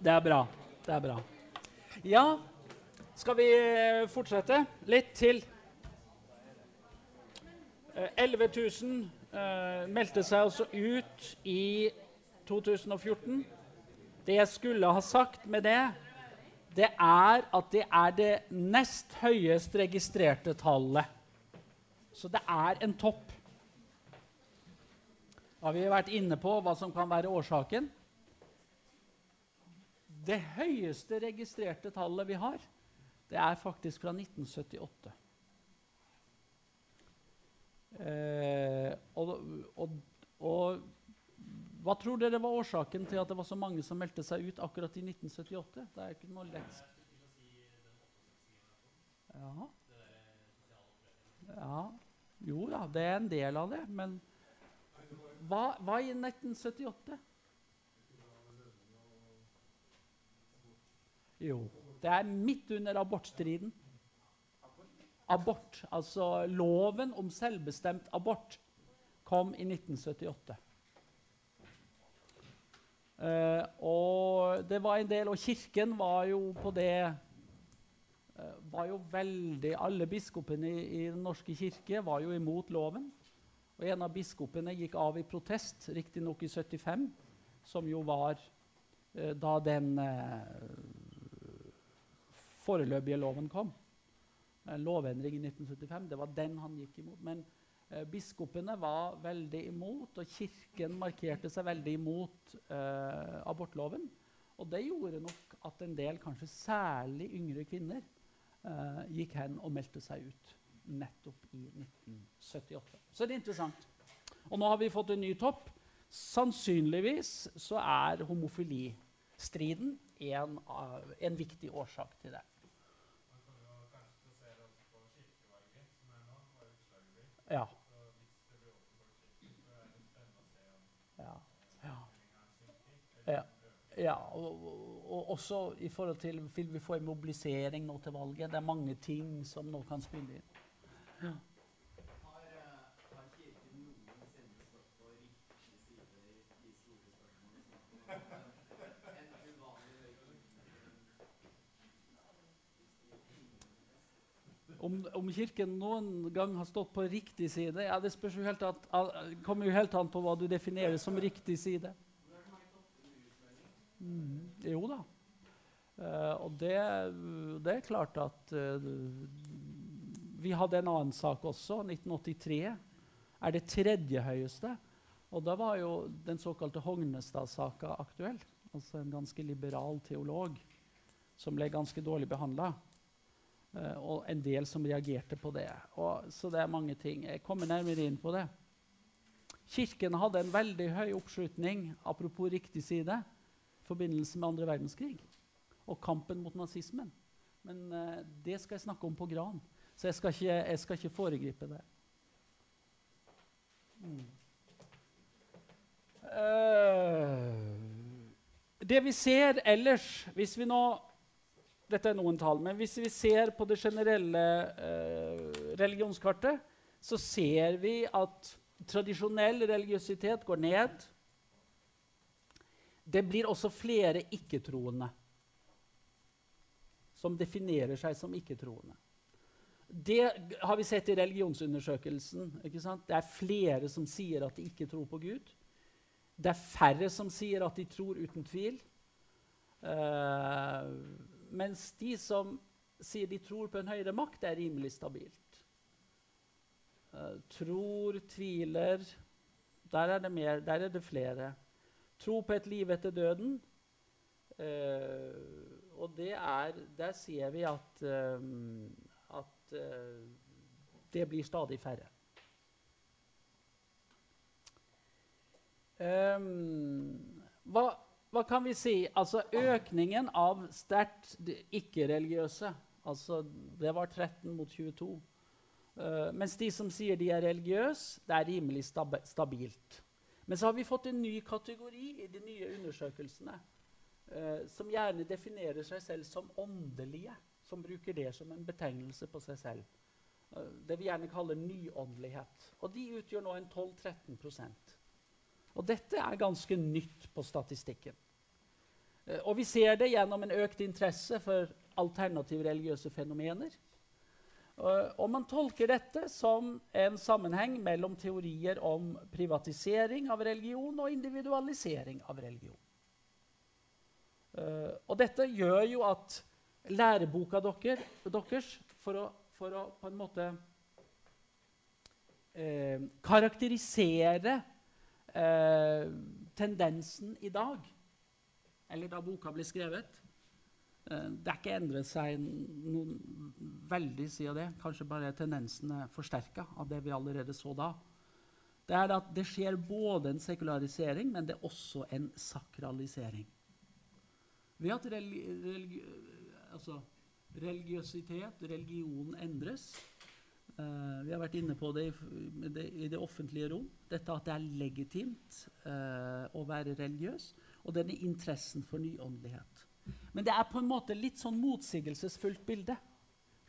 Det er bra. Det er bra. Ja, skal vi eh, fortsette litt til? Eh, 11 000 eh, meldte seg altså ut i 2014. Det jeg skulle ha sagt med det, det er at det er det nest høyest registrerte tallet. Så det er en topp. Har vi vært inne på hva som kan være årsaken? Det høyeste registrerte tallet vi har, det er faktisk fra 1978. Eh, og, og, og, hva tror dere var årsaken til at det var så mange som meldte seg ut akkurat i 1978? Det er ikke noe lett ja. ja. Jo da, det er en del av det, men hva, hva i 1978? Jo, det er midt under abortstriden. Abort, altså loven om selvbestemt abort, kom i 1978. Uh, og det var en del, og kirken var jo på det uh, var jo veldig, Alle biskopene i, i, Den norske kirke var jo imot loven. Og en av biskopene gikk av i protest, riktignok i 75, som jo var uh, da den foreløpige loven kom. En lovendring i 1975. Det var den han gikk imot. Men eh, biskopene var veldig imot, og kirken markerte seg veldig imot eh, abortloven. Og det gjorde nok at en del, kanskje særlig yngre kvinner, eh, gikk hen og meldte seg ut nettopp i 1978. Så det er interessant. Og nå har vi fått en ny topp. Sannsynligvis så er homofilistriden en, en viktig årsak til det. Ja. Ja. ja. ja. Og, og, også i forhold til vi få en mobilisering nå til valget? Det er mange ting som nå kan spille inn. Ja. Om, om, Kirken noen gang har stått på riktig side, ja, det jo helt at, kommer jo helt an på hva du definerer som riktig side. Mm, jo da. Uh, og det, det, er klart at uh, Vi hadde en annen sak også. 1983 er det tredje høyeste. Og da var jo den såkalte Hognestad-saka aktuell. Altså en ganske liberal teolog som ble ganske dårlig behandla. Uh, og en del som reagerte på det. Og, så det er mange ting. Jeg kommer nærmere inn på det. Kirken hadde en veldig høy oppslutning apropos riktig side, i forbindelse med andre verdenskrig og kampen mot nazismen. Men uh, det skal jeg snakke om på Gran, så jeg skal ikke, jeg skal ikke foregripe det. Mm. Uh, det vi ser ellers, hvis vi nå dette er noen tall. Men hvis vi ser på det generelle eh, religionskartet, så ser vi at tradisjonell religiøsitet går ned. Det blir også flere ikke-troende som definerer seg som ikke-troende. Det har vi sett i religionsundersøkelsen. Det er flere som sier at de ikke tror på Gud. Det er færre som sier at de tror uten tvil. Uh, mens de som sier de tror på en høyere makt, er rimelig stabilt. Uh, tror, tviler der er, mer, der er, det flere. Tro på et liv etter døden. Uh, og er, der ser vi at, uh, at det blir stadig færre. Um, hva hva kan vi si? Altså økningen av sterkt ikke-religiøse altså Det var 13 mot 22. Uh, eh, mens de som sier de er religiøse, det er rimelig stab stabilt. Men så har vi fått en ny kategori i de nye undersøkelsene. Uh, som gjerne definerer seg selv som åndelige. Som bruker det som en betegnelse på seg selv. Uh, det vi gjerne kaller nyåndelighet. Og de utgjør nå en 12-13 og dette er ganske nytt på statistikken. Eh, og vi ser det gjennom en økt interesse for alternative religiøse fenomener. Uh, og man tolker dette som en sammenheng mellom teorier om privatisering av religion og individualisering av religion. Uh, og dette gjør jo at læreboka dere, deres, for å, for å, på en måte eh, karakterisere tendensen i dag, eller da boka ble skrevet, Eh, det er ikke endret seg noen veldig siden det. Kanskje bare tendensene forsterka av det vi allerede så da. Det er at det skjer både en sekularisering, men det er også en sakralisering. Ved at religi religi altså, religiøsitet, religion, endres. Uh, vi har vært inne på det i det, i det, offentlige rom. Dette at det er legitimt uh, å være religiøs, og denne interessen for nyåndelighet. Men det er på en måte litt sånn motsigelsesfullt bilde.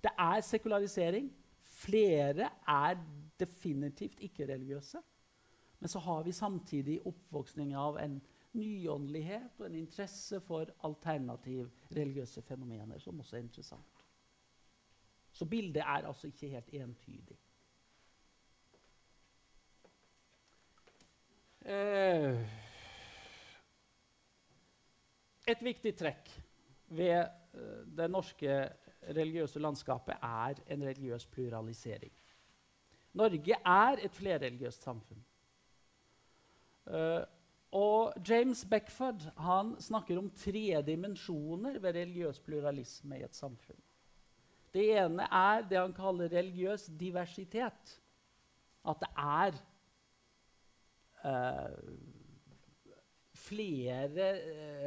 Det er sekularisering. Flere er definitivt ikke-religiøse. Men så har vi samtidig oppvoksning av en nyåndelighet og en interesse for alternativ religiøse fenomener, som også er interessant. Så bildet er altså ikke helt entydig. Eh, et viktig trekk ved uh, det norske religiøse landskapet er en religiøs pluralisering. Norge er et flerreligiøst samfunn. Uh, og James Beckford han snakker om tre dimensjoner ved religiøs pluralisme i et samfunn. Det ene er det han kaller religiøs diversitet. At det er uh, flere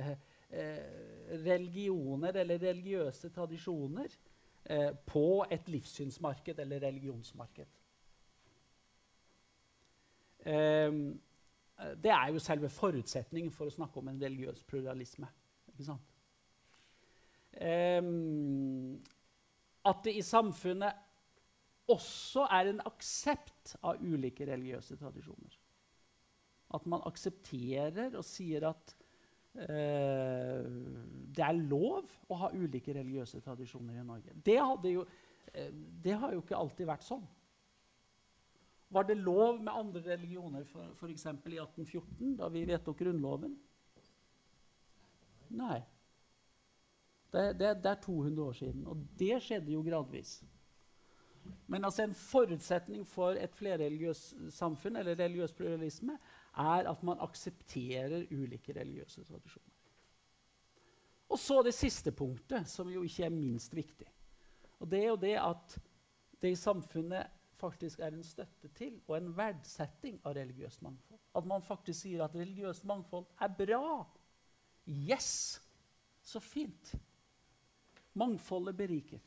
uh, uh, religioner eller religiøse tradisjoner på et livssynsmarked eller religionsmarked. Um, det er jo selve forutsetningen for å snakke om en religiøs pluralisme. Ikke sant? At det i samfunnet også er en aksept av ulike religiøse tradisjoner. At man aksepterer og sier at Eh, det er lov å ha ulike religiøse tradisjoner i Norge. Det, jo, eh, det, har jo ikke alltid vært sånn. Var det lov med andre religioner f.eks. i 1814, da vi vedtok Grunnloven? Nei. Det, det, det, er 200 år siden, og det skjedde jo gradvis. Men altså en forutsetning for et flerreligiøst samfunn eller religiøs pluralisme er at man aksepterer ulike religiøse tradisjoner. Og så det siste punktet, som jo ikke er minst viktig. Og det er jo det at det i samfunnet faktisk er en støtte til og en verdsetting av religiøst mangfold. At man faktisk sier at religiøst mangfold er bra. Yes! Så fint. Mangfoldet beriker.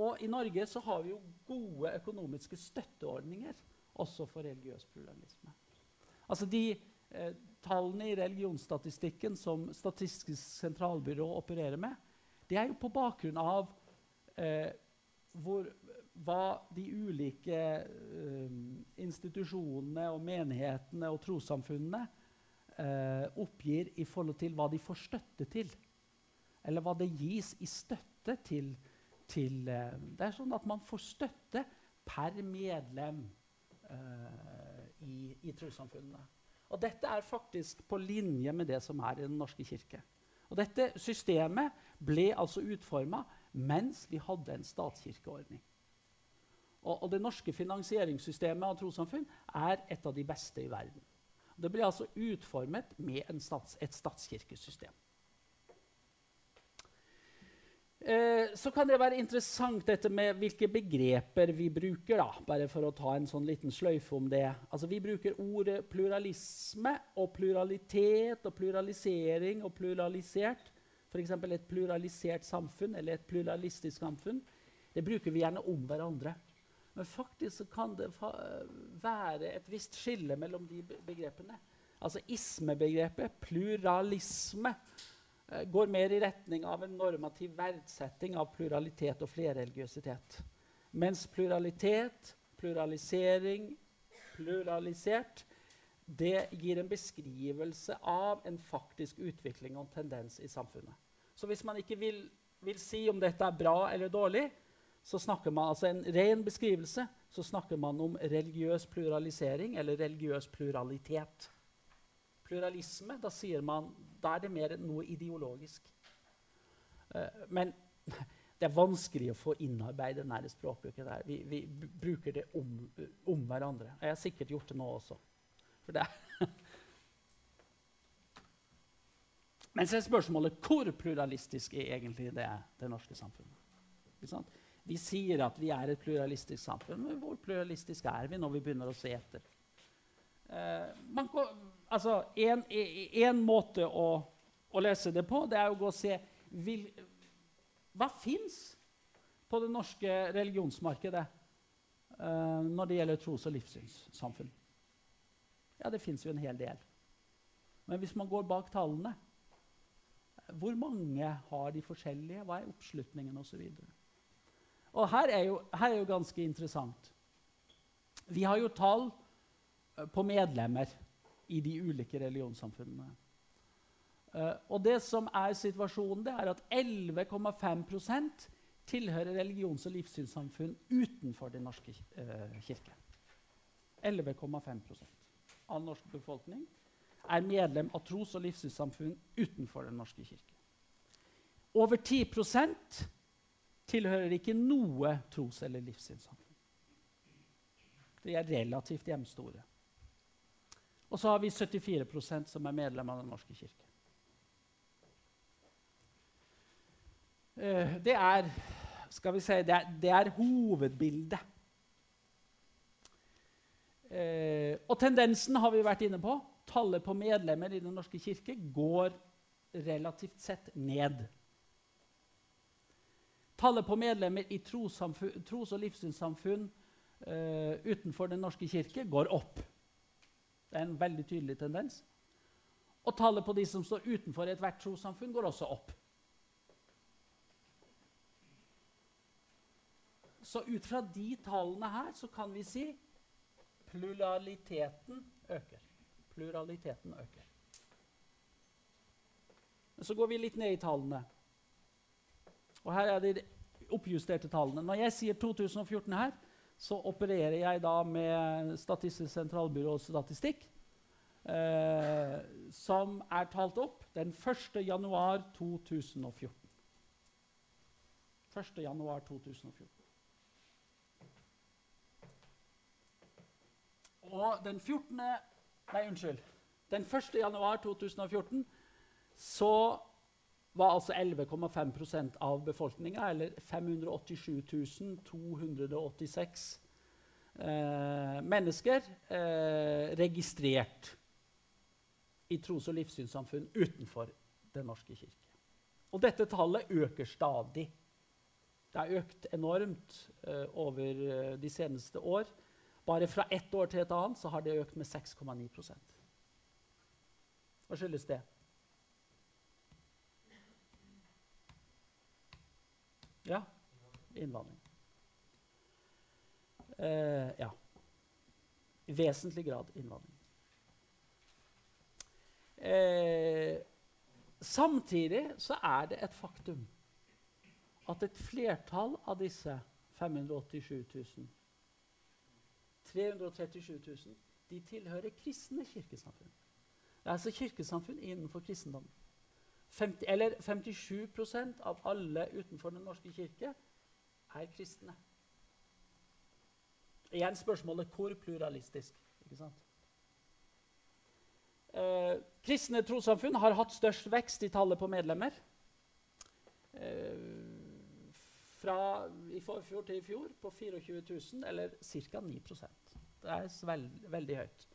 Og i Norge så har vi jo gode økonomiske støtteordninger også for religiøs pluralisme. Altså de eh, Tallene i religionsstatistikken som Statistisk sentralbyrå opererer med, det er jo på bakgrunn av eh, hvor, hva de ulike eh, institusjonene og menighetene og trossamfunnene eh, oppgir i forhold til hva de får støtte til. Eller hva det gis i støtte til, til eh, Det er sånn at man får støtte per medlem uh, i, i trossamfunnene. Og dette er faktisk på linje med det som er i Den norske kirke. Og Dette systemet ble altså utforma mens vi hadde en statskirkeordning. Og, og, Det norske finansieringssystemet av trossamfunn er et av de beste i verden. Det ble altså utformet med stats, et statskirkesystem. Eh, så kan det være interessant dette med hvilke begreper vi bruker. da, bare for å ta en sånn liten sløyfe om det. Altså, Vi bruker ordet pluralisme og pluralitet og pluralisering og pluralisert. F.eks. et pluralisert samfunn eller et pluralistisk samfunn. Det bruker vi gjerne om hverandre. Men faktisk kan det være et visst skille mellom de begrepene. Altså ismebegrepet, pluralisme, går mer i retning av en normativ verdsetting av pluralitet og flerreligiøsitet. Mens pluralitet, pluralisering, pluralisert det gir en beskrivelse av en faktisk utvikling og tendens i samfunnet. Så hvis man ikke vil, vil si om dette er bra eller dårlig, så snakker man altså en ren beskrivelse, så snakker man om religiøs pluralisering eller religiøs pluralitet. Pluralisme, da sier man da er det mer noe ideologisk. Uh, men det er vanskelig å få innarbeidet denne språkbruken. der. Vi, vi bruker det om, om, hverandre. Jeg har sikkert gjort det nå også. Det Men så er spørsmålet hvor pluralistisk er egentlig det, det norske samfunnet? Vi sier at vi er et pluralistisk samfunn, men hvor pluralistisk er vi når vi begynner å se etter? Eh, går, altså, en, en, måte å, å, lese det på, det er å gå og se vil, Hva fins på det norske religionsmarkedet uh, når det gjelder tros- og livssynssamfunn? Ja, det fins jo en hel del. Men hvis man går bak tallene Hvor mange har de forskjellige? Hva er oppslutningen osv.? Og her er, jo, her er jo ganske interessant. Vi har jo tall eh, på medlemmer i de ulike religionssamfunnene. Uh, og det som er situasjonen, det er at 11,5% tilhører religions- og livssynssamfunn utenfor Den norske uh, kirke. 11,5 av norsk befolkning er medlem av tros- og livssynssamfunn utenfor Den norske kirke. Over 10% tilhører ikke noe tros- eller livssynssamfunn. De er relativt hjemstore. Og så har vi 74% som er medlem av Den norske kirke. Uh, det er skal vi si, det er, det er hovedbildet. Uh, og tendensen har vi vært inne på. Tallet på medlemmer i Den norske kirke går relativt sett ned. Tallet på medlemmer i tros- og livssynssamfunn uh, utenfor Den norske kirke går opp. Det er en veldig tydelig tendens. Og tallet på de som står utenfor ethvert trossamfunn, går også opp. Så ut fra de tallene her så kan vi si pluraliteten øker. Pluraliteten øker. Men så går vi litt ned i tallene. Og her er de oppjusterte tallene. Når jeg sier 2014 her, så opererer jeg da med Statistisk sentralbyrås statistikk, eh, som er talt opp den 1. januar 2014. 1. januar 2014. Og den 14. Nei, unnskyld. Den 1. januar 2014 så var altså 11,5% av befolkninga, eller 587 286 eh, mennesker, eh, registrert i tros- og livssynssamfunn utenfor Den norske kirke. Og dette tallet øker stadig. Det har økt enormt eh, over eh, de seneste år. Bare fra ett år til et annet så har det økt med 6,9% Hva skyldes det? Ja. Innvandring. Eh, ja. I vesentlig grad innvandring. Eh, samtidig så er det et faktum at et flertall av disse 587 000 337 000 de tilhører kristne kirkesamfunn. Det er altså kirkesamfunn innenfor kristendommen. 50, eller 57% av alle utenfor Den norske kirke er kristne. Igjen spørsmålet hvor pluralistisk. ikke sant? Eh, kristne trossamfunn har hatt størst vekst i tallet på medlemmer. Eh, fra i forfjor til i fjor på 24 000, eller ca. 9% Det er veld, veldig høyt.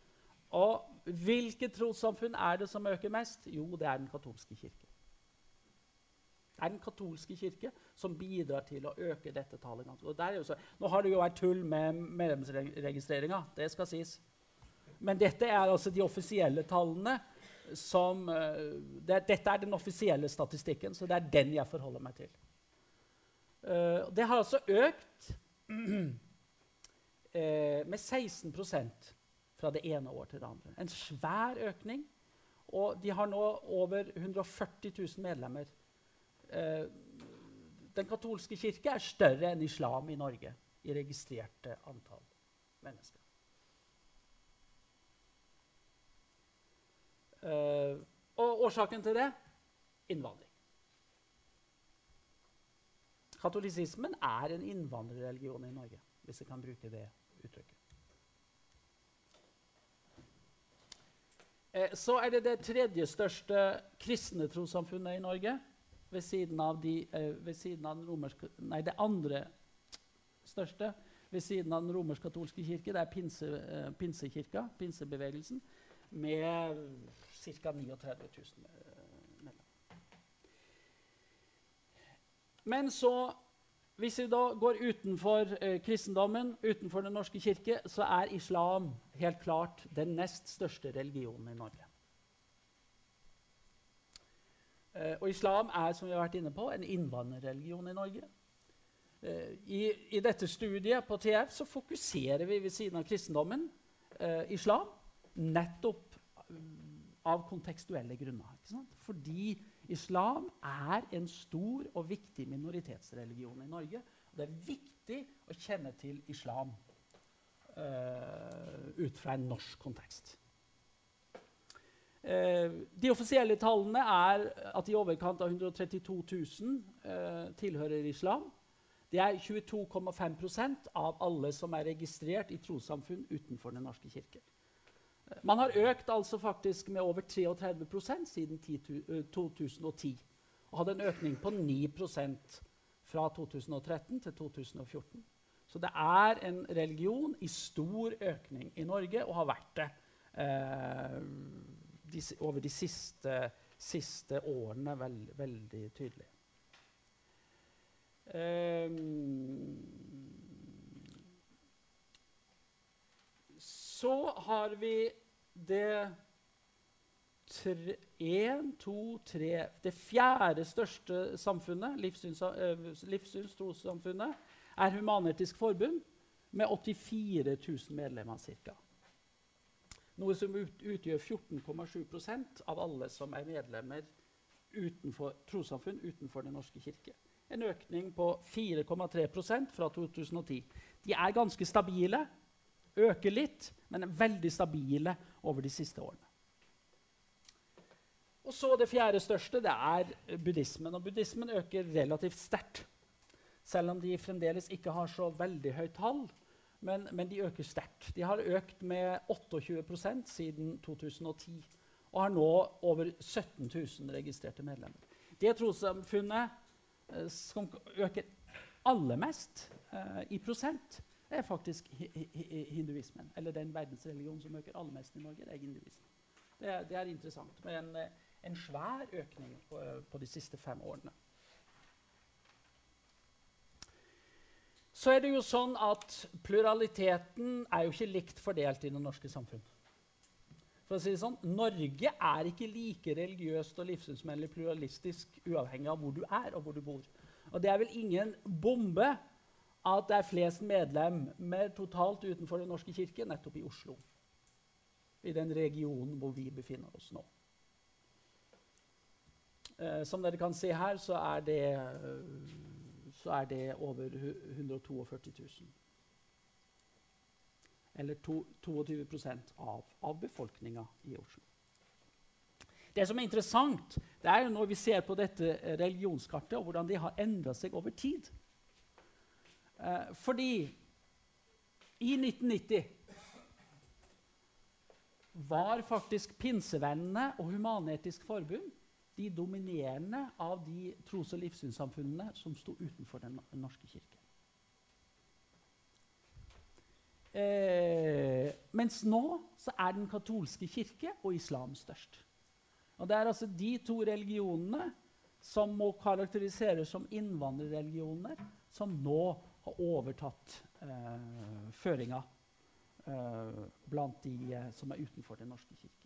Og hvilke trossamfunn er det som øker mest? Jo, det er den katolske kirke. Er den katolske kirke som bidrar til å øke dette tallet. Så, nå har det jo vært tull med medlemsregistreringa, det skal sies. Men dette er altså de offisielle tallene. Som, uh, det, dette er den offisielle statistikken, så det er den jeg forholder meg til. Uh, det har altså økt uh, med 16% fra det ene år til det andre. En svær økning. Og de har nå over 140 000 medlemmer. Eh, den katolske kirke er større enn islam i Norge i registrerte antall mennesker. Eh, og årsaken til det innvandring. Katolisismen er en innvandrerreligion i Norge, hvis jeg kan bruke det uttrykket. Eh, så er det det tredje største kristne trossamfunnet i Norge. Ved siden av, de, eh, ved siden av romerske Nei, det andre største ved siden av den romersk-katolske kirke. Det er pinse, eh, pinsekirka, pinsebevegelsen, med ca. 39 000 medlemmer. Men så hvis vi da går utenfor eh, kristendommen, utenfor Den norske kirke, så er islam helt klart den nest største religionen i Norge. Eh, og islam er som vi har vært inne på, en innvandrerreligion i Norge. Eh, i, i, dette studiet på TF så fokuserer vi ved siden av kristendommen eh, islam nettopp av kontekstuelle grunner. Fordi islam er en stor og viktig minoritetsreligion i Norge. Og det er viktig å kjenne til islam uh, ut fra en norsk kontekst. Uh, de offisielle tallene er at i overkant av 132 000 uh, tilhører islam. Det er 22,5% av alle som er registrert i trossamfunn utenfor Den norske kirke. Man har økt altså faktisk med over 33 siden 10, 2010. Eh, og hadde en økning på 9% fra 2013 til 2014. Så det er en religion i stor økning i Norge, og har vært det eh, de, over de siste, siste årene veld, veldig tydelig. Um, Så har vi det tre, en, to, tre Det fjerde største samfunnet, livssynstrossamfunnet, er Human-Etisk Forbund med 84 000 medlemmer ca. Noe som ut, utgjør 14,7% av alle som er medlemmer utenfor trossamfunn utenfor Den norske kirke. En økning på 4,3% fra 2010. De er ganske stabile øker litt, men er veldig stabile over de siste årene. Og så Det fjerde største det er buddhismen. Og buddhismen øker relativt sterkt. Selv om de fremdeles ikke har så veldig høyt tall. Men, men de øker sterkt. De har økt med 28% siden 2010 og har nå over 17 000 registrerte medlemmer. Det trossamfunnet eh, som øker aller mest eh, i prosent, er faktisk hinduismen. Eller den verdensreligionen som øker aller mest i Norge. Det er hinduismen. Det det er interessant. Med en, eh, en svær økning på, på, de siste fem årene. Så er det jo sånn at pluraliteten er jo ikke likt fordelt i det norske samfunn. For å si det sånn, Norge er ikke like religiøst og livssynsmennlig pluralistisk uavhengig av hvor du er og hvor du bor. Og det er vel ingen bombe at det er flest medlemmer totalt utenfor Den norske kirke nettopp i Oslo. I den regionen hvor vi befinner oss nå. Eh, som dere kan se her, så er det, så er det over 142 000. Eller to, 22 av, av befolkninga i Oslo. Det som er interessant, det er jo når vi ser på dette religionskartet, og hvordan de har endra seg over tid. Eh, fordi i 1990 var faktisk pinsevennene og Human-Etisk Forbund de dominerende av de tros- og livssynssamfunnene som sto utenfor Den norske kirke. Eh, mens nå så er den katolske kirke og islam størst. Og Det er altså de to religionene som må karakteriseres som innvandrerreligioner, som nå har overtatt eh, føringa eh, blant de eh, som er utenfor Den norske kirke.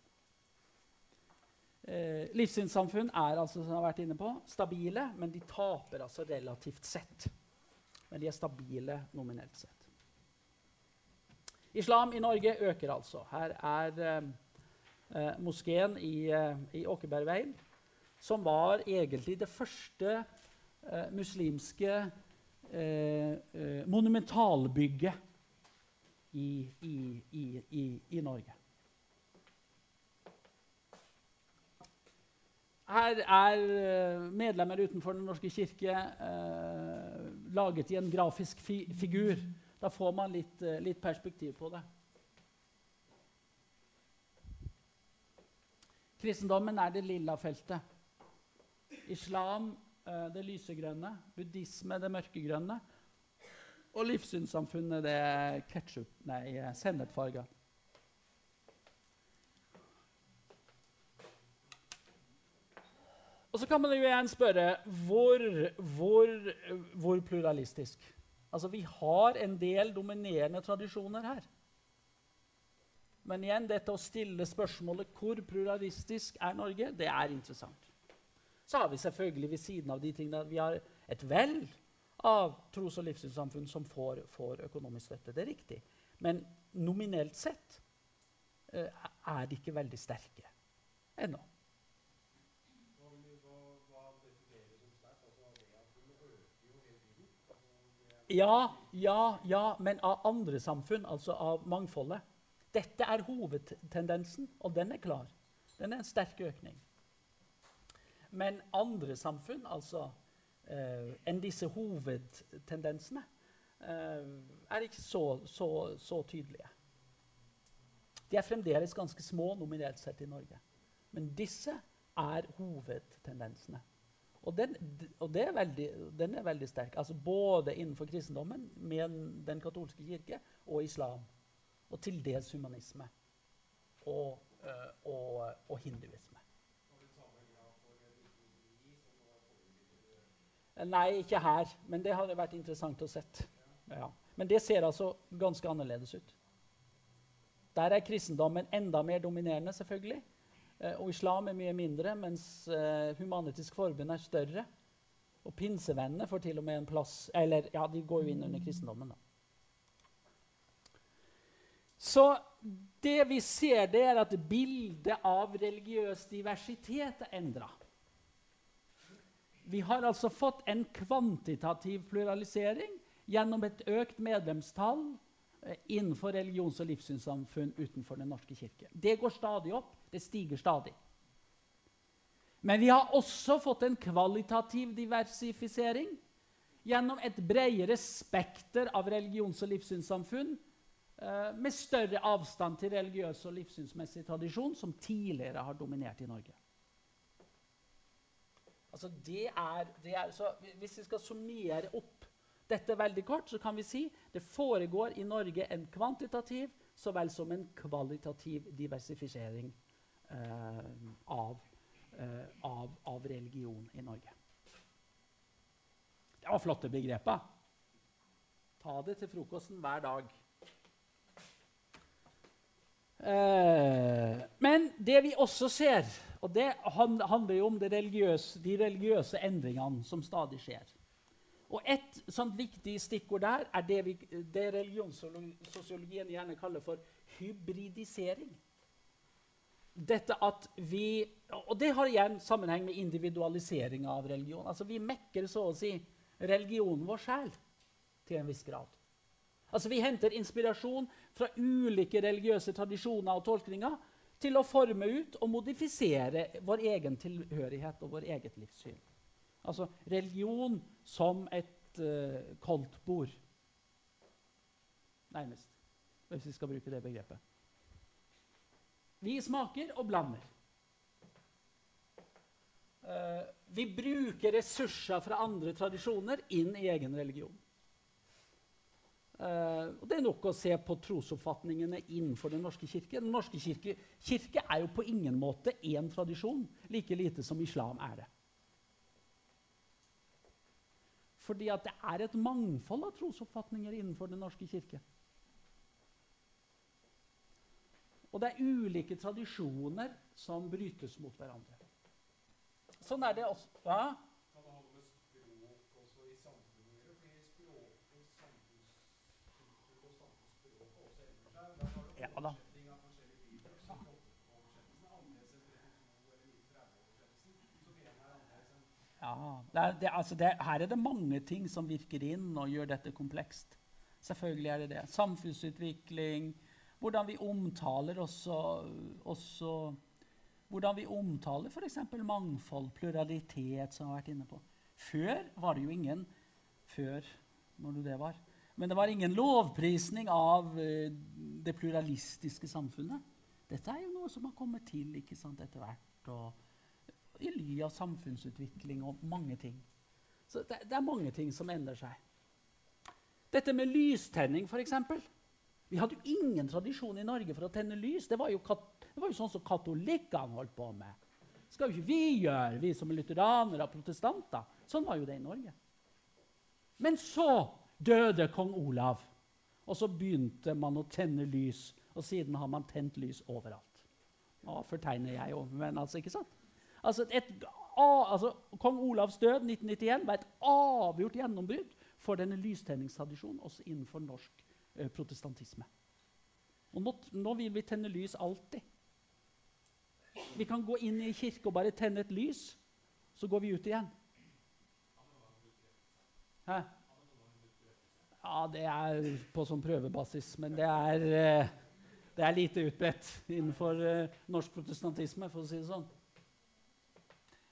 Eh, livssynssamfunn er altså, som jeg har vært inne på, stabile, men de taper altså relativt sett. Men de er stabile nominelt sett. Islam i Norge øker altså. Her er eh, eh, moskeen i, eh, i Åkebergveien, som var egentlig det første eh, muslimske eh, eh, monumentalbygget i, i, i, i Norge. Her er eh, medlemmer utenfor Den norske kirke eh, laget i en grafisk fi figur. Da får man litt, eh, litt, perspektiv på det. Kristendommen er det lilla feltet. Islam eh, det lysegrønne. Buddhisme det mørkegrønne. Og livssynssamfunnet det ketsjup, nei, sennepfarga. Og så kan man jo igjen spørre hvor, hvor, hvor pluralistisk? Altså, Vi har en del dominerende tradisjoner her. Men igjen, dette å stille spørsmålet hvor pluralistisk er Norge, det er interessant. Så har vi selvfølgelig ved siden av de tingene vi har et vell av tros- og livssynssamfunn som får, får, økonomisk støtte. Det er riktig. Men nominelt sett uh, er de ikke veldig sterke ennå. Ja, ja, ja, men av andre samfunn, altså av mangfoldet. Dette er hovedtendensen, og den er klar. Den er en sterk økning. Men andre samfunn, altså eh, enn disse hovedtendensene, eh, er ikke så, så, så, tydelige. De er fremdeles ganske små nominelt sett i Norge. Men disse er hovedtendensene. Og, den, og er veldig, den, er veldig, sterk. Altså både innenfor kristendommen, med den katolske kirke, og islam. Og til dels humanisme. Og, øh, og, og hinduisme. Nei, ikke her. Men det hadde vært interessant å sett. Ja. Men det ser altså ganske annerledes ut. Der er kristendommen enda mer dominerende, selvfølgelig. Eh, og islam er mye mindre, mens uh, Human-Etisk Forbund er større. Og pinsevennene får til og med en plass Eller ja, de går jo inn under kristendommen, da. Så det vi ser, det er at bildet av religiøs diversitet er endra. Vi har altså fått en kvantitativ pluralisering gjennom et økt medlemstall eh, innenfor religions- og livssynssamfunn utenfor Den norske kirke. Det går stadig opp. Det stiger stadig. Men vi har også fått en kvalitativ diversifisering gjennom et bredere spekter av religions- og livssynssamfunn eh, med større avstand til religiøs og livssynsmessig tradisjon, som tidligere har dominert i Norge. Altså det er, det er, hvis vi skal summere opp dette veldig kort, så kan vi si det foregår i Norge en kvantitativ så vel som en kvalitativ diversifisering av, eh, av, av, religion i Norge. Det var flotte begreper. Ta det til frokosten hver dag. Eh, men det vi også ser, og det handler jo om religiøse, de religiøse endringene som stadig skjer. Og Et sånt viktig stikkord der er det, vi, det religionssosiologien gjerne kaller for hybridisering dette at vi Og det har igjen sammenheng med individualiseringa av religion. Altså Vi mekker så å si religionen vår sjæl til en viss grad. Altså Vi henter inspirasjon fra ulike religiøse tradisjoner og tolkninger til å forme ut og modifisere vår egen tilhørighet og vår eget livssyn. Altså religion som et uh, koldtbord, nærmest, hvis vi skal bruke det begrepet. Vi smaker og blander. Uh, vi bruker ressurser fra andre tradisjoner inn i egen religion. Uh, og Det er nok å se på trosoppfatningene innenfor Den norske kirke. Den norske kirke, kirke er jo på ingen måte én tradisjon, like lite som islam er det. Fordi at det er et mangfold av trosoppfatninger innenfor Den norske kirke. Og det er ulike tradisjoner som brytes mot hverandre. Sånn er det også. Hva? Da. Ja, det er, det, altså det, Her er det mange ting som virker inn og gjør dette komplekst. Selvfølgelig er det det. Samfunnsutvikling, hvordan vi omtaler også, også Hvordan vi omtaler f.eks. mangfold, pluralitet, som vi har vært inne på. Før var det jo ingen Før, når det var. Men det var ingen lovprisning av uh, det pluralistiske samfunnet. Dette er jo noe som har kommet til ikke sant, etter hvert. og i ly av samfunnsutvikling og mange ting. Så det, det, er mange ting som endrer seg. Dette med lystenning, f.eks. Vi hadde jo ingen tradisjon i Norge for å tenne lys. Det var jo, det var jo sånn som katolikkene holdt på med. Det skal jo ikke vi gjøre, vi som er lutheranere og protestanter. Sånn var jo det i Norge. Men så døde kong Olav, og så begynte man å tenne lys. Og siden har man tent lys overalt. Nå fortegner jeg jo, men altså ikke sant? Altså, et, altså, Kong Olavs død 1991 var et avgjort gjennombrudd for denne lystenningstradisjonen også innenfor norsk protestantisme. Og nå, nå, vil vi tenne lys alltid. Vi kan gå inn i kirke og bare tenne et lys, så går vi ut igjen. Hæ? Ja, det er på sånn prøvebasis, men det er, eh, det er lite utbredt innenfor eh, norsk protestantisme, for å si det sånn.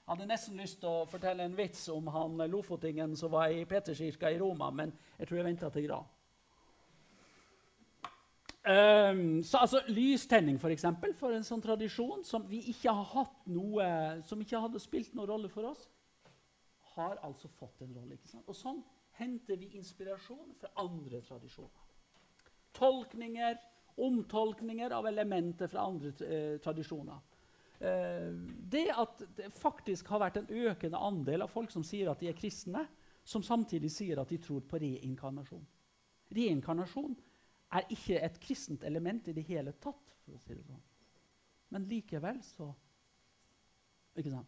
Jeg hadde nesten lyst til å fortelle en vits om han lofotingen som var i Peterskirka i Roma, men jeg tror jeg venta til gran. Um, så altså, Lystenning, for, eksempel, for en sånn tradisjon som ikke noe, som ikke hadde spilt noen rolle for oss, har altså fått en rolle. ikke sant? Og sånn henter vi inspirasjon fra andre tradisjoner. Tolkninger, omtolkninger av elementer fra andre eh, tradisjoner. Eh, det at det faktisk har vært en økende andel av folk som sier at de er kristne, som samtidig sier at de tror på reinkarnasjon. Reinkarnasjon er ikke et kristent element i det hele tatt. for å si det sånn. Men likevel så,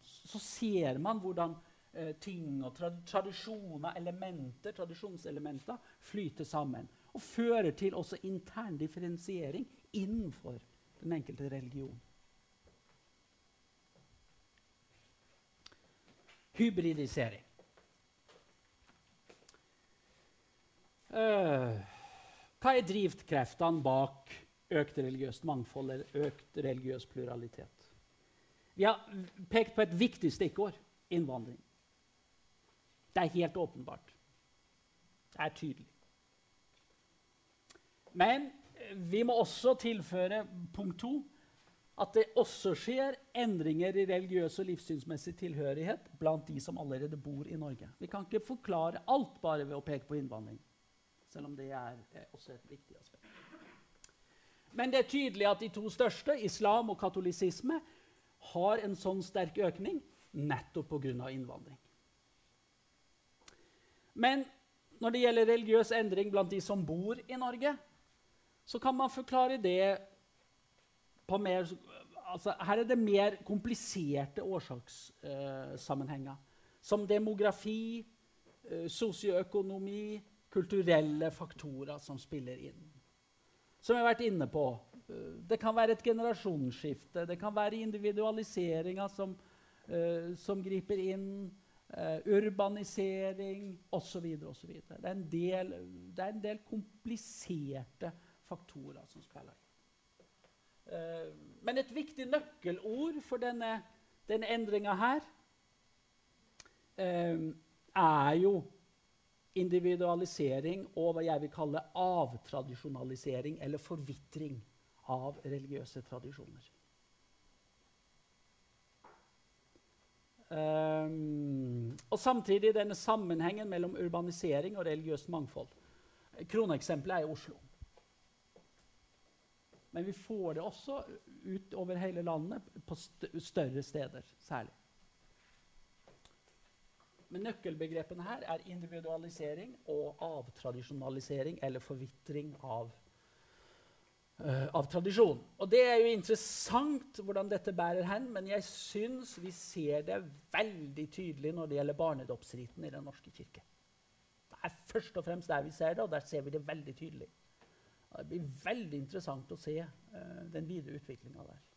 så ser man hvordan eh, ting og tra tradisjoner, elementer, tradisjonselementer flyter sammen. Og fører til også intern differensiering innenfor den enkelte religion. hybridisering. Uh, hva er drivkreftene bak økt religiøst mangfold eller økt religiøs pluralitet? Vi har pekt på et viktig stikkord innvandring. Det er helt åpenbart. Det er tydelig. Men vi må også tilføre punkt to at det også skjer endringer i religiøs og livssynsmessig tilhørighet blant de som allerede bor i Norge. Vi kan ikke forklare alt bare ved å peke på innvandring, selv om det er også et viktig aspekt. Men det er tydelig at de to største, islam og katolisisme, har en sånn sterk økning nettopp pga. innvandring. Men når det gjelder religiøs endring blant de som bor i Norge, så kan man forklare det på mer altså, Her er det mer kompliserte årsakssammenhenger. som demografi, uh, sosioøkonomi, kulturelle faktorer som spiller inn. Som jeg har vært inne på. Uh, det kan være et generasjonsskifte. Det kan være individualiseringa som, uh, som griper inn. urbanisering osv. osv. Det, det er en del kompliserte faktorer som spiller inn. Eh, men et viktig nøkkelord for denne, denne endringa her eh, er jo individualisering og hva jeg vil kalle avtradisjonalisering, eller forvitring av religiøse tradisjoner. Um, og samtidig denne sammenhengen mellom urbanisering og religiøst mangfold. Kroneksempelet er i Oslo. Men vi får det også ut over hele landet, på større steder særlig. Men nøkkelbegrepene her er individualisering og avtradisjonalisering, eller forvitring av, uh, av tradisjon. Og det er jo interessant hvordan dette bærer hen, men jeg syns vi ser det veldig tydelig når det gjelder barnedåpsriten i Den norske kirke. Det er først og fremst der vi ser det, og der ser vi det veldig tydelig. Det blir veldig interessant å se uh, den videre utviklinga der.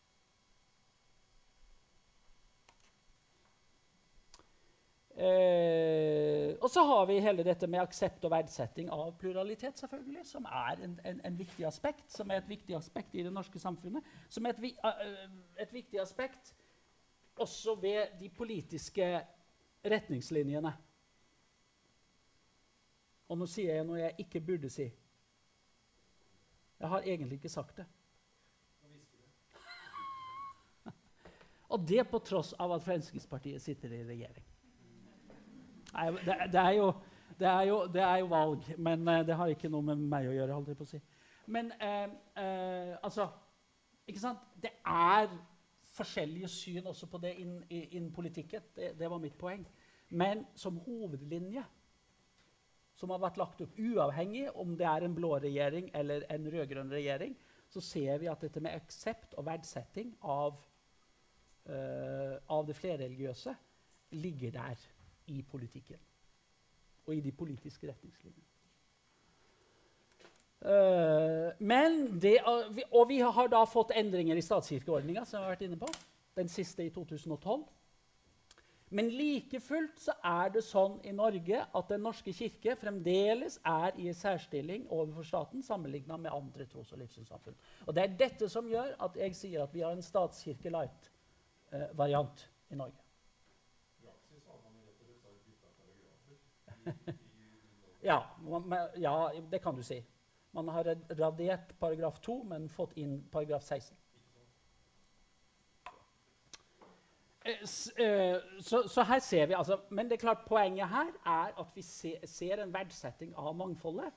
Eh, og så har vi hele dette med aksept og verdsetting av pluralitet, selvfølgelig, som er en, en, en, viktig aspekt, som er et viktig aspekt i det norske samfunnet. Som er et, uh, et viktig aspekt også ved de politiske retningslinjene. Og nå sier jeg noe jeg ikke burde si. Jeg har egentlig ikke sagt det. Og det på tross av at Fremskrittspartiet sitter i regjering. Nei, det, det, er jo, det, er jo, det, er jo, valg, men uh, det har ikke noe med meg å gjøre. holdt jeg på å si. Men uh, uh, altså Ikke sant? Det er forskjellige syn også på det innen inn politikken. Det, det, var mitt poeng. Men som hovedlinje, som har vært lagt opp uavhengig om det er en blå regjering eller en rød-grønn regjering, så ser vi at dette med aksept og verdsetting av, av det flerreligiøse ligger der i politikken og i de politiske retningslinjene. Uh, men det, og vi har da fått endringer i statskirkeordninga, som jeg har vært inne på. Den siste i 2012. Men like fullt så er det sånn i Norge at Den norske kirke fremdeles er i særstilling overfor staten sammenligna med andre tros- og livssynssamfunn. Og Det er dette som gjør at jeg sier at vi har en statskirke light-variant uh, i Norge. Ja, man, ja, det kan du si. Man har radert paragraf 2, men fått inn paragraf 16. Eh, eh, så, så, her ser vi altså, Men det er klart poenget her er at vi se, ser en verdsetting av mangfoldet.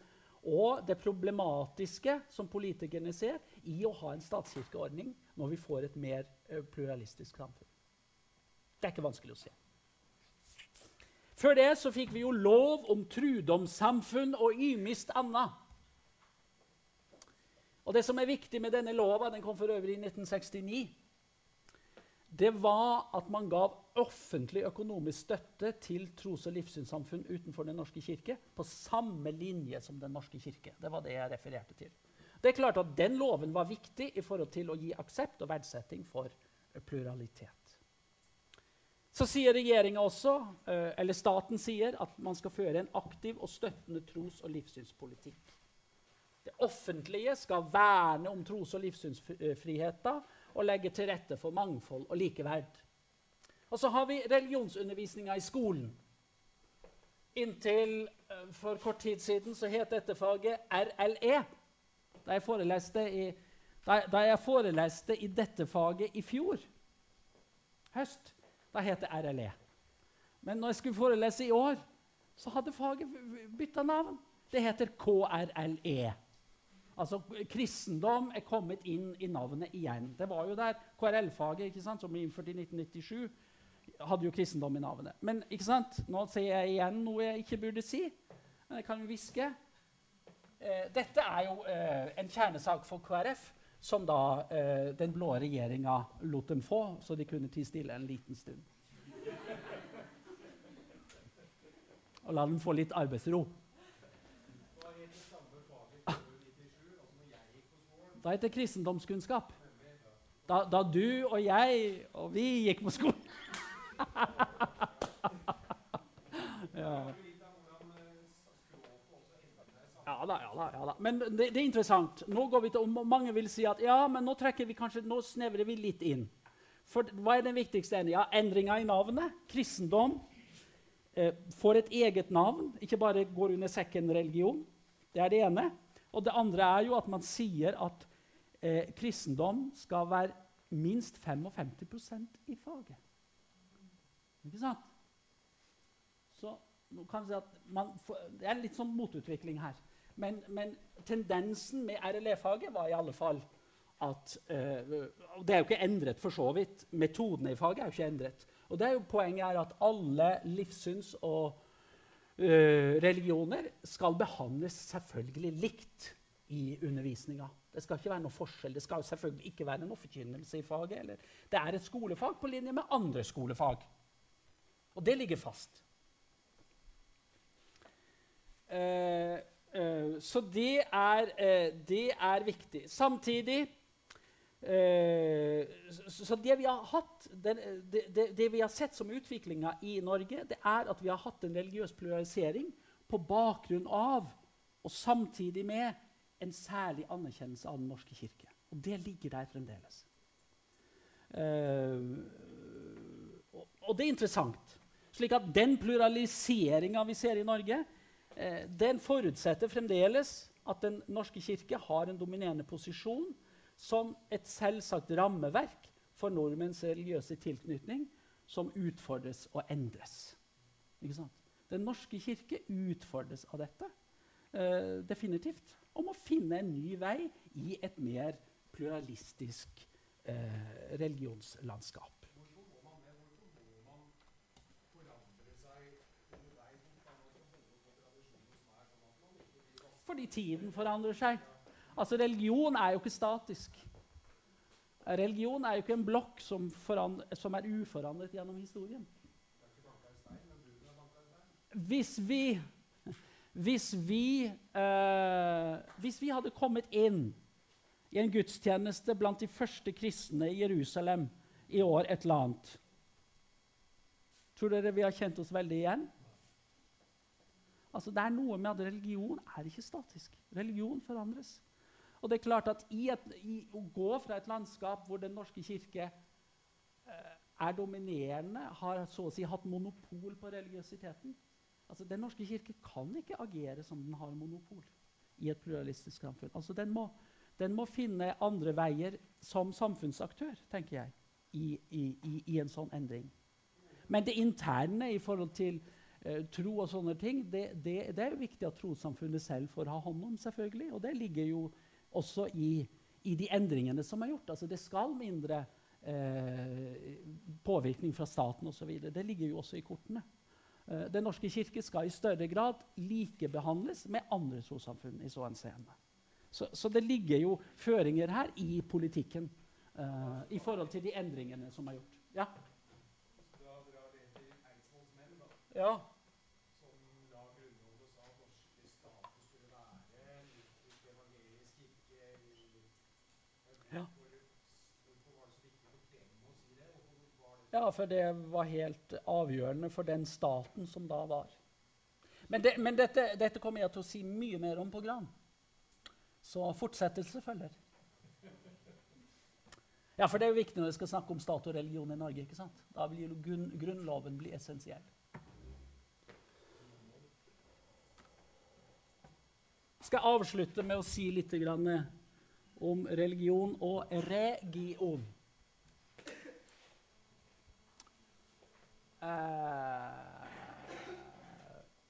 Og det problematiske som politikerne ser i å ha en statskirkeordning når vi får et mer uh, pluralistisk samfunn. Det er ikke vanskelig å se. Før det så fikk vi jo lov om trudomssamfunn og ymist anna. Og Det som er viktig med denne lova, den kom for øvrig i 1969, det var at man gav offentlig økonomisk støtte til tros- og livssynssamfunn utenfor Den norske kirke på samme linje som Den norske kirke. Det var det jeg refererte til. Det er klart at Den loven var viktig i forhold til å gi aksept og verdsetting for pluralitet. Så sier regjeringa også, eh, eller staten sier, at man skal føre en aktiv og støttende tros- og livssynspolitikk. Det offentlige skal verne om tros- og livssynsfriheten og legge til rette for mangfold og likeverd. Og så har vi religionsundervisninga i skolen. Inntil eh, for kort tid siden så het dette faget RLE. Da jeg foreleste i, da, jeg foreleste i dette faget i fjor høst, da het det RLE. Men når jeg skulle forelese i år, så hadde faget bytta navn. Det heter KRLE. Altså Kristendom er kommet inn i navnet igjen. Det var jo der KRL-faget som ble innført i 1997, hadde jo kristendom i navnet. Men ikke sant? nå sier jeg igjen noe jeg ikke burde si. Men jeg kan hviske. Eh, dette er jo eh, en kjernesak for KrF som da eh, den blå regjeringa lot dem få, så de kunne tie stille en liten stund. Og la dem få litt arbeidsro. Da het det kristendomskunnskap. Da, da, du og jeg og vi gikk på skolen. ja. Ja da, ja da. ja da. Men det, det, er interessant. Nå går vi til, og Mange vil si at ja, men nå trekker vi kanskje, nå snevrer vi litt inn. For hva er den viktigste endringa? Ja, endringa i navnet. Kristendom eh, får et eget navn, ikke bare går under sekken religion. Det er det ene. Og det andre er jo at man sier at eh, kristendom skal være minst 55% i faget. Ikke sant? Så nå kan si at man Det er litt sånn motutvikling her. Men, men tendensen med RLE-faget var i alle fall at uh, Det er jo ikke endret, for så vidt. Metodene i faget er jo ikke endret. Og det er jo Poenget er at alle livssyns og uh, religioner skal behandles selvfølgelig likt i undervisninga. Det skal ikke være noe forskjell. Det skal selvfølgelig ikke være noe forkynnelse i faget. Eller. Det er et skolefag på linje med andre skolefag. Og det ligger fast. Uh, så det er, uh, det er, viktig. Samtidig uh, så, det vi har hatt, det, det, det, vi har sett som utviklinga i Norge, det er at vi har hatt en religiøs pluralisering på bakgrunn av og samtidig med en særlig anerkjennelse av Den norske kirke. Og det ligger der fremdeles. og det er interessant. Slik at den pluraliseringa vi ser i Norge, Eh, den forutsetter fremdeles at Den norske kirke har en dominerende posisjon som et selvsagt rammeverk for nordmenns religiøse tilknytning som utfordres og endres. Den norske kirke utfordres av dette. eh, definitivt. Om å finne en ny vei i et mer pluralistisk eh, religionslandskap. Fordi tiden forandrer seg. Altså, Religion er jo ikke statisk. Religion er jo ikke en blokk som, som er uforandret gjennom historien. Hvis vi, hvis vi, eh, hvis vi hadde kommet inn i en gudstjeneste blant de første kristne i Jerusalem i år et eller annet Tror dere vi har kjent oss veldig igjen? Altså, det er noe med at religion er ikke statisk. Religion forandres. Og det er klart at i, et, i å gå fra et landskap hvor Den norske kirke eh, er dominerende, har så å si hatt monopol på religiøsiteten altså Den norske kirke kan ikke agere som den har monopol i et pluralistisk samfunn. Altså, den må, den må finne andre veier som samfunnsaktør, tenker jeg, i, i, i en sånn endring. Men det interne i forhold til tro og sånne ting, det, det, det, er jo viktig at trossamfunnet selv får ha hånd om. selvfølgelig, Og det ligger jo også i, i de endringene som er gjort. Altså Det skal mindre eh, påvirkning fra staten osv. Det ligger jo også i kortene. Eh, Den norske kirke skal i større grad likebehandles med andre trossamfunn i så henseende. Så, så, det ligger jo føringer her i politikken eh, i forhold til de endringene som er gjort. Ja? Ja. Som la Grunnloven sa at norske stater skulle være en uttrykk evangelisk ja. Ja, for det var helt avgjørende for den staten som da var. Men, det, men dette, dette, kommer jeg til å si mye mer om på Gran. Så fortsettelse følger. Ja, for det er jo viktig når vi skal snakke om stat og religion i Norge. ikke sant? Da vil Grunnloven bli essensiell. Skal jeg avslutte med å si litt om religion og region. Uh,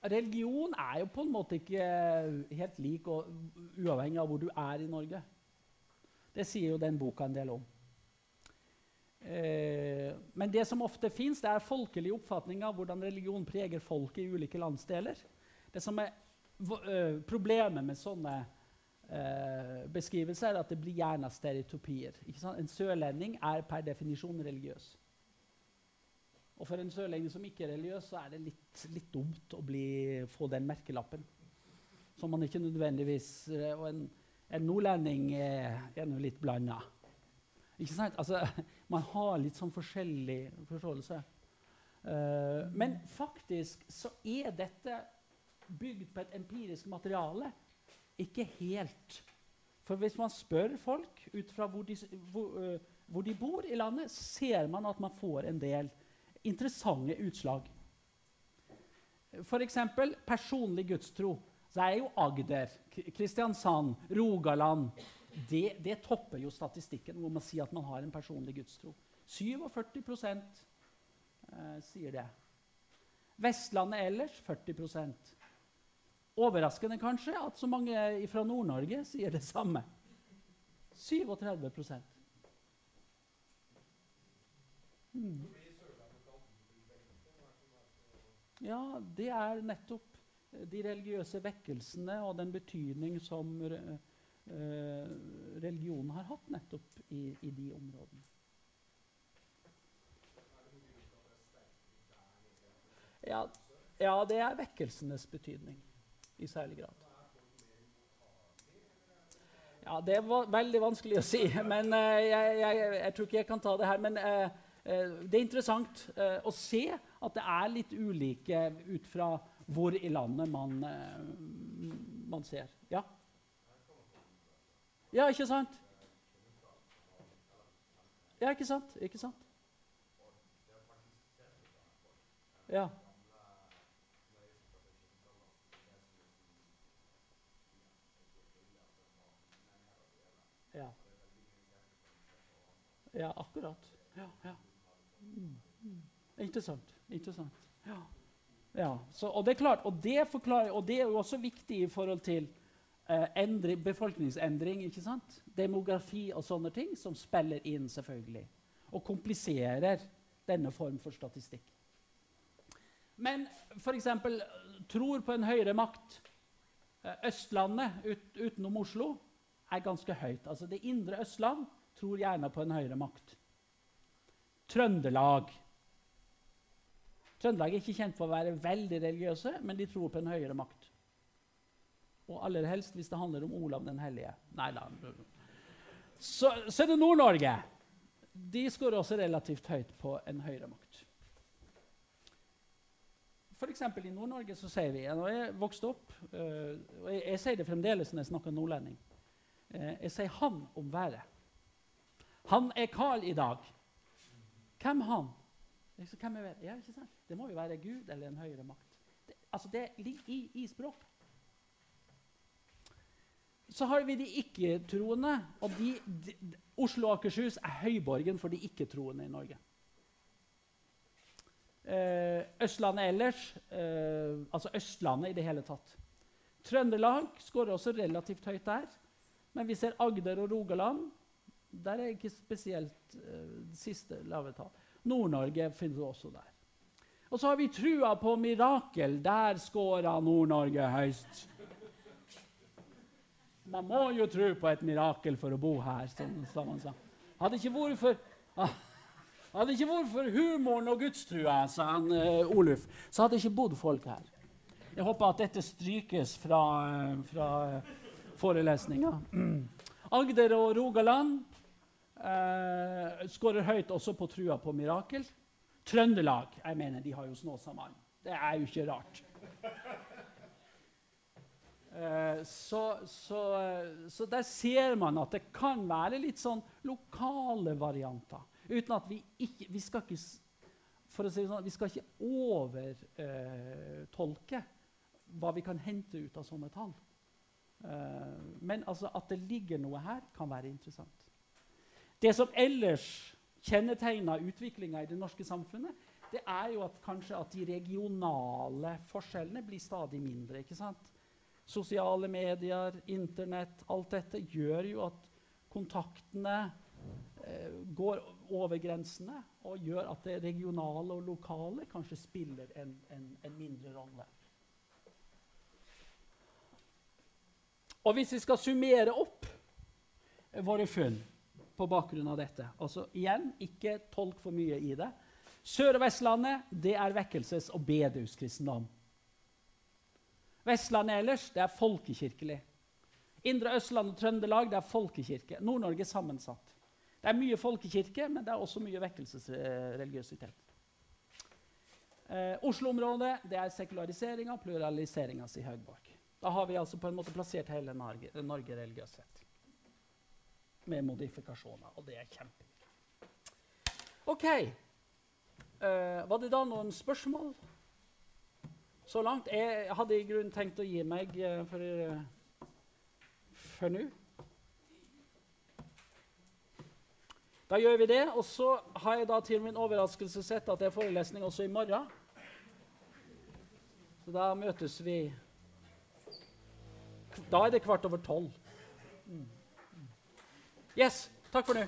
religion er jo på en måte ikke helt lik og uavhengig av hvor du er i Norge. Det sier jo den boka en del om. Uh, men det som ofte fins, er folkelig oppfatning av hvordan religion preger folk i ulike landsdeler. Det som er Eh, problemet med sånne eh, beskrivelser er at det blir gjerne stereotypier. En sørlending er per definisjon religiøs. Og for en sørlending som ikke er religiøs, så er det litt, litt dumt å bli, få den merkelappen. Som man ikke nødvendigvis uh, Og en, en nordlending er, er nå litt blanda. Ikke sant? Altså, man har litt sånn forskjellig forståelse. Uh, men faktisk så er dette bygd på et empirisk materiale. Ikke helt. For hvis man spør folk ut fra hvor de, hvor, uh, hvor de bor i landet, ser man at man får en del interessante utslag. F.eks. personlig gudstro. Så er jo Agder, Kristiansand, Rogaland det, det, topper jo statistikken hvor man sier at man har en personlig gudstro. 47 eh, sier det. Vestlandet ellers 40 Overraskende kanskje at så mange fra Nord-Norge sier det samme. 37 mm. Ja, det er nettopp de religiøse vekkelsene og den betydning som uh, religionen har hatt nettopp i, i de områdene. Ja, ja, det er vekkelsenes betydning i særlig grad. Ja, Det var veldig vanskelig å si, men uh, jeg, jeg, jeg, tror ikke jeg kan ta det her. Men uh, det er interessant å se at det er litt ulike ut fra hvor i landet man, man ser. Ja? ja, ikke sant? Ja, ikke sant? Ikke sant? Ja. Ja, akkurat. Ja, ja. Mm. Interessant. Interessant. Ja. ja. Så, og det er klart, og det, forklarer, og det er jo også viktig i forhold til eh, endre, befolkningsendring. ikke sant? Demografi og sånne ting som spiller inn, selvfølgelig. Og kompliserer denne form for statistikk. Men f.eks. tror på en høyere makt. Eh, Østlandet ut, utenom Oslo er ganske høyt. Altså Det indre Østland tror gjerne på en høyere makt. Trøndelag Trøndelag er ikke kjent for å være veldig religiøse, men de tror på en høyere makt. Og aller helst hvis det handler om Olav den hellige. Nei da. Så, så er det Nord-Norge. De skårer også relativt høyt på en høyere makt. F.eks. i Nord-Norge så sier vi Når jeg vokste opp, uh, og jeg, jeg, sier det fremdeles når jeg snakker nordlending uh, Jeg sier 'han' om været. Han er Carl i dag. Hvem han? Hvem er ja, ikke sant? Det må jo være Gud eller en høyere makt. Det, altså det ligger i, i språk. Så har vi de ikke-troende. og de, de, Oslo og Akershus er høyborgen for de ikke-troende i Norge. Eh, Østlandet ellers, eh, altså Østlandet i det hele tatt. Trøndelag skårer også relativt høyt der. Men vi ser Agder og Rogaland. Der er ikke spesielt uh, siste lave tall. Nord-Norge finner du også der. Og så har vi trua på mirakel. Der scora Nord-Norge høyst. Man må jo tro på et mirakel for å bo her, som, han sa. Hadde ikke vært for, ah, hadde ikke vært for humoren og gudstrua, sa han uh, Oluf, så hadde ikke bodd folk her. Jeg håper at dette strykes fra, uh, fra forelesninga. Agder og Rogaland uh, skårer høyt også på trua på mirakel. Trøndelag jeg mener, de har jo Snåsamannen. Det er jo ikke rart. Uh, så, så, så, der ser man at det kan være litt sånn lokale varianter. Uten at vi ikke Vi skal ikke, si sånn, vi skal ikke overtolke eh, hva vi kan hente ut av sånne tall. Uh, men altså, at det ligger noe her, kan være interessant. Det som ellers kjennetegner utviklinga i det norske samfunnet, det er jo at kanskje at de regionale forskjellene blir stadig mindre. ikke sant? Sosiale medier, Internett, alt dette gjør jo at kontaktene eh, går over grensene og gjør at det regionale og lokale kanskje spiller en, en, en mindre rolle. Og hvis vi skal summere opp våre funn på bakgrunn av dette altså Igjen, ikke tolk for mye i det. Sør- og Vestlandet det er vekkelses- og bedehuskristendom. Vestlandet ellers det er folkekirkelig. Indre Østland og Trøndelag det er folkekirke. Nord-Norge sammensatt. Det er mye folkekirke, men det er også mye vekkelsesreligiøsitet. Eh, Oslo-området det er sekulariseringa og pluraliseringa, sier Høgborg. Da har vi altså på en måte plassert hele Norge, Norge religiøst sett. Med modifikasjoner, og det er kjempeviktig. OK. Uh, var det da noen spørsmål så langt? Jeg hadde i grunnen tenkt å gi meg uh, for, uh, for nå. Da gjør vi det. Og så har jeg da til min overraskelse sett at det er forelesning også i morgen. Så da møtes vi da er det kvart over tolv. Yes. Takk for nå.